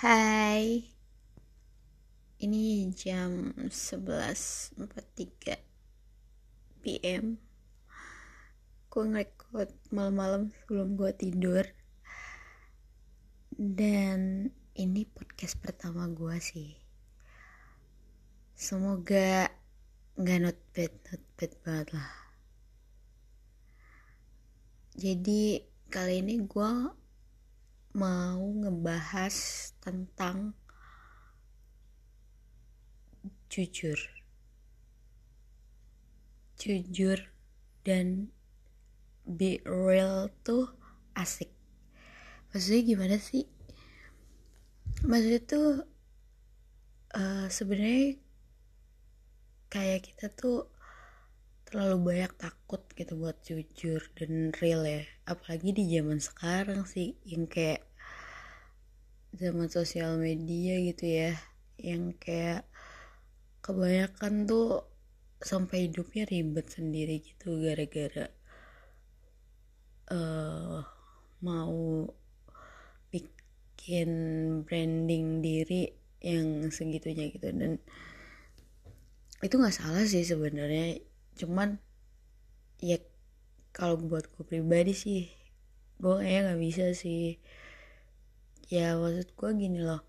Hai. Ini jam 11.43 PM Gue ngerekod malam-malam sebelum gue tidur. Dan ini podcast pertama gue sih. Semoga gak not bad, not bad banget lah. Jadi kali ini gue mau ngebahas tentang jujur. Jujur dan be real tuh asik. Maksudnya gimana sih? Maksudnya tuh uh, sebenarnya kayak kita tuh terlalu banyak takut gitu buat jujur dan real ya. Apalagi di zaman sekarang sih yang kayak zaman sosial media gitu ya yang kayak kebanyakan tuh sampai hidupnya ribet sendiri gitu gara-gara uh, mau bikin branding diri yang segitunya gitu. Dan itu nggak salah sih sebenarnya cuman ya kalau buat gue pribadi sih gue kayaknya nggak bisa sih. Ya maksud gue gini loh.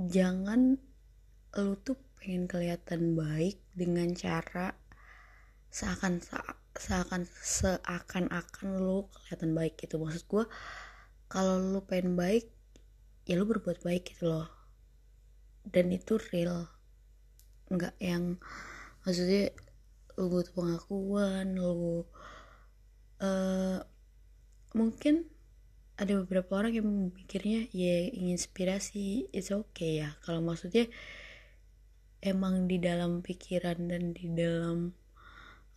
Jangan lu tuh pengen kelihatan baik dengan cara seakan seakan seakan-akan lu kelihatan baik gitu. Maksud gue kalau lu pengen baik ya lu berbuat baik gitu loh. Dan itu real. Nggak yang maksudnya lu pengakuan lu uh, mungkin ada beberapa orang yang mikirnya ya ingin inspirasi it's okay ya. Kalau maksudnya emang di dalam pikiran dan di dalam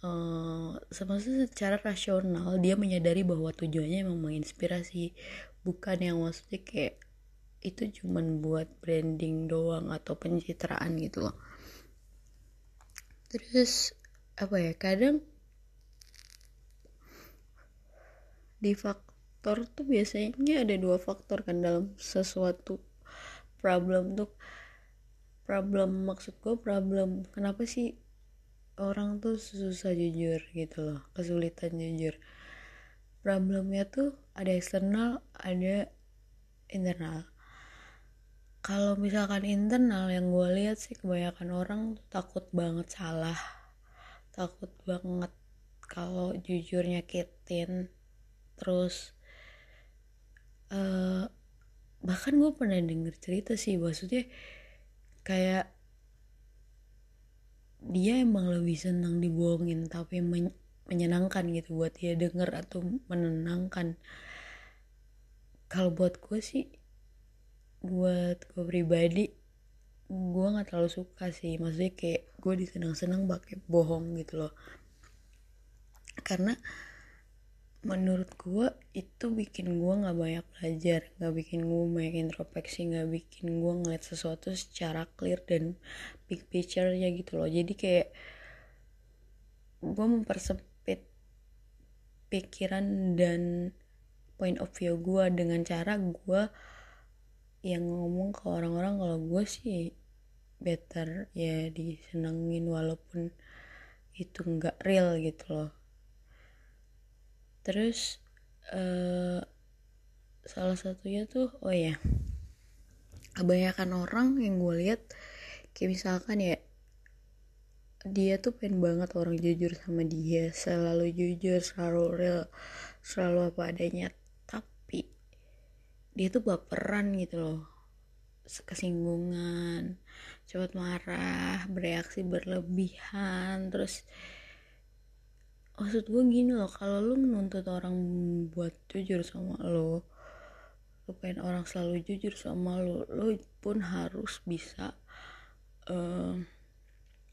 uh, secara rasional dia menyadari bahwa tujuannya emang menginspirasi bukan yang maksudnya kayak itu cuman buat branding doang atau pencitraan gitu loh terus apa ya kadang di faktor tuh biasanya ada dua faktor kan dalam sesuatu problem tuh. Problem maksud gue problem kenapa sih orang tuh susah jujur gitu loh kesulitan jujur. Problemnya tuh ada eksternal ada internal kalau misalkan internal yang gue lihat sih kebanyakan orang takut banget salah. Takut banget kalau jujur nyakitin terus uh, bahkan gue pernah denger cerita sih maksudnya kayak dia emang lebih senang dibohongin tapi men menyenangkan gitu buat dia denger atau menenangkan. Kalau buat gue sih buat gue pribadi gue nggak terlalu suka sih. Maksudnya kayak gue disenang-senang pakai bohong gitu loh. Karena menurut gue itu bikin gue nggak banyak belajar nggak bikin gue banyak introspeksi nggak bikin gue ngeliat sesuatu secara clear dan big picture nya gitu loh. Jadi kayak gue mempersempit pikiran dan point of view gue dengan cara gue yang ngomong ke orang-orang kalau gue sih better ya disenengin walaupun itu nggak real gitu loh. Terus uh, salah satunya tuh oh ya kebanyakan orang yang gue lihat kayak misalkan ya dia tuh pengen banget orang jujur sama dia selalu jujur selalu real selalu apa adanya dia tuh baperan gitu loh. Kesinggungan cepat marah bereaksi berlebihan terus maksud gue gini loh kalau lu menuntut orang buat jujur sama lo lu pengen orang selalu jujur sama lo lo pun harus bisa uh,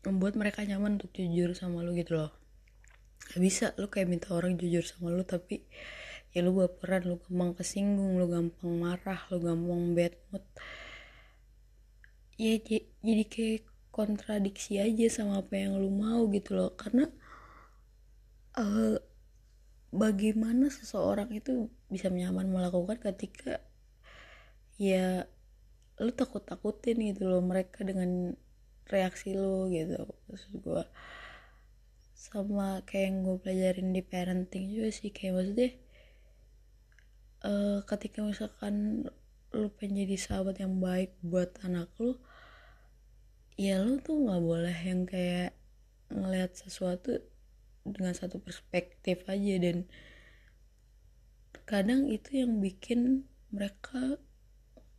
membuat mereka nyaman untuk jujur sama lo gitu loh. Gak bisa lu kayak minta orang jujur sama lo tapi ya lu baperan lu gampang kesinggung lu gampang marah lu gampang bad mood. Ya jadi kayak kontradiksi aja sama apa yang lu mau gitu loh. Karena uh, bagaimana seseorang itu bisa nyaman melakukan ketika ya lu takut takutin gitu loh mereka dengan reaksi lu gitu. Maksud gue sama kayak yang gue pelajarin di parenting juga sih. Kayak maksudnya uh, ketika misalkan lu pengen jadi sahabat yang baik buat anak lu ya lu tuh nggak boleh yang kayak ngelihat sesuatu dengan satu perspektif aja. Dan kadang itu yang bikin mereka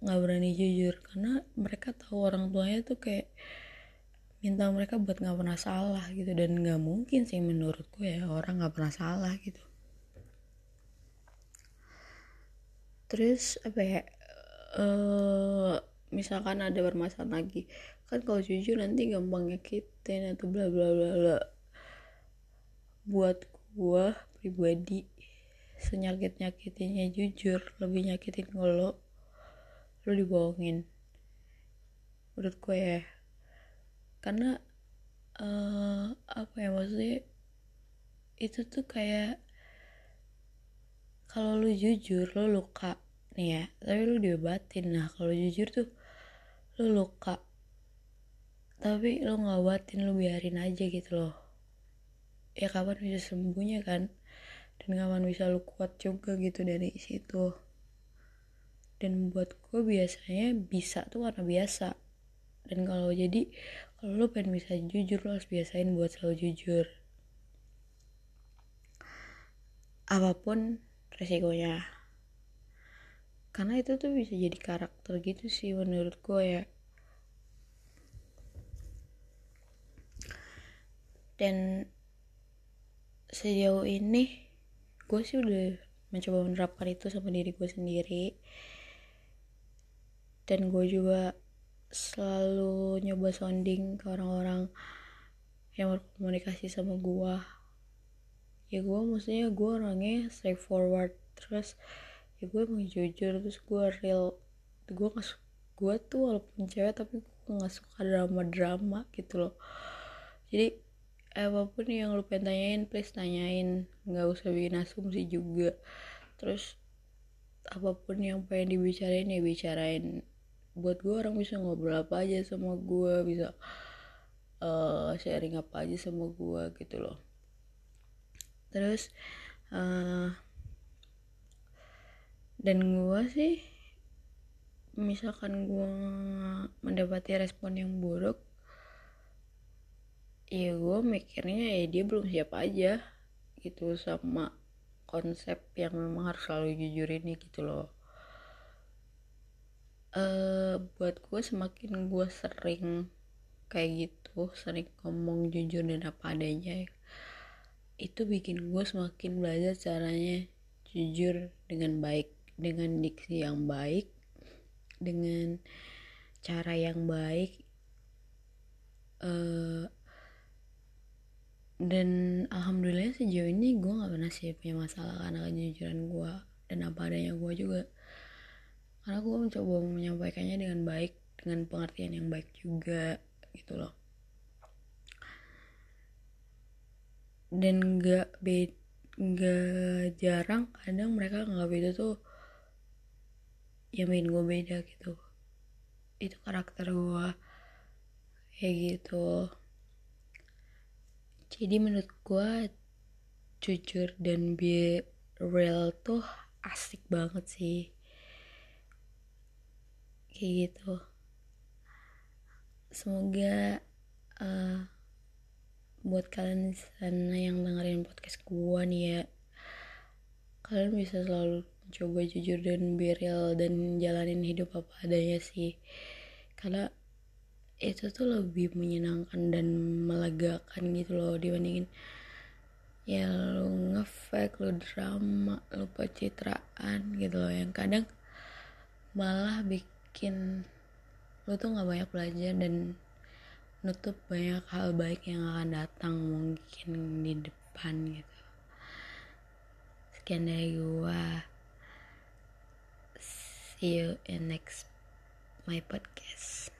nggak berani jujur. Karena mereka tahu orang tuanya tuh kayak minta mereka buat nggak pernah salah gitu. Dan nggak mungkin sih menurutku ya orang nggak pernah salah gitu terus apa ya uh, misalkan ada permasalahan lagi kan kalau jujur nanti gampang nyakitin atau bla bla bla bla. Buat gua pribadi senyakit nyakitinnya jujur lebih nyakitin kalau lu dibohongin. Menurut gue ya. Karena uh, apa ya maksudnya itu tuh kayak kalau lu jujur lu luka nih ya tapi lu diobatin. Nah kalau jujur tuh lu luka tapi lu nggak obatin lu biarin aja gitu loh. Ya kapan bisa sembuhnya kan? Dan kapan bisa lu kuat juga gitu dari situ. Dan buat gue biasanya bisa tuh karena biasa. Dan kalau jadi kalau lo pengen bisa jujur lo harus biasain buat selalu jujur. Apa pun resikonya. Karena itu tuh bisa jadi karakter gitu sih menurut gue ya. Dan sejauh ini gue sih udah mencoba menerapkan itu sama diri gue sendiri. Dan gue juga selalu nyoba sounding ke orang-orang yang berkomunikasi sama gue ya gue maksudnya gue orangnya straightforward terus ya gue emang jujur terus gue real gue gak gue tuh walaupun cewek tapi gue gak suka drama-drama gitu loh. Jadi apa pun yang lu pengen tanyain please tanyain. Nggak usah bikin asumsi juga. Terus apa pun yang pengen dibicarain ya bicarain. Buat gue orang bisa ngobrol apa aja sama gue bisa uh, sharing apa aja sama gue gitu loh terus uh, dan gue sih misalkan gue mendapati respon yang buruk ya gue mikirnya ya dia belum siap aja gitu sama konsep yang memang harus selalu jujur ini gitu loh. Uh, buat gue semakin gue sering kayak gitu sering ngomong jujur dan apa adanya itu bikin gue semakin belajar caranya jujur dengan baik dengan diksi yang baik dengan cara yang baik uh, dan alhamdulillah sejauh ini gue nggak pernah sih punya masalah karena kejujuran gue dan apa adanya gue juga. Karena gue mencoba menyampaikannya dengan baik dengan pengertian yang baik juga gitu loh dan gak be gak jarang kadang mereka nggak beda tuh yang bikin gue beda gitu. Itu karakter gue kayak gitu. Jadi menurut gue jujur dan be real tuh asik banget sih. Kayak gitu. Semoga uh, buat kalian di sana yang dengerin podcast gua nih ya. Kalian bisa selalu coba jujur dan beril dan jalanin hidup apa adanya sih. Karena itu tuh lebih menyenangkan dan melegakan gitu loh dibandingin ya lu ngefake lu drama lu pencitraan gitu loh. Yang kadang malah bikin bikin lo tuh nggak banyak belajar dan nutup banyak hal baik yang akan datang mungkin di depan gitu. Sekian dari gua. See you in next my podcast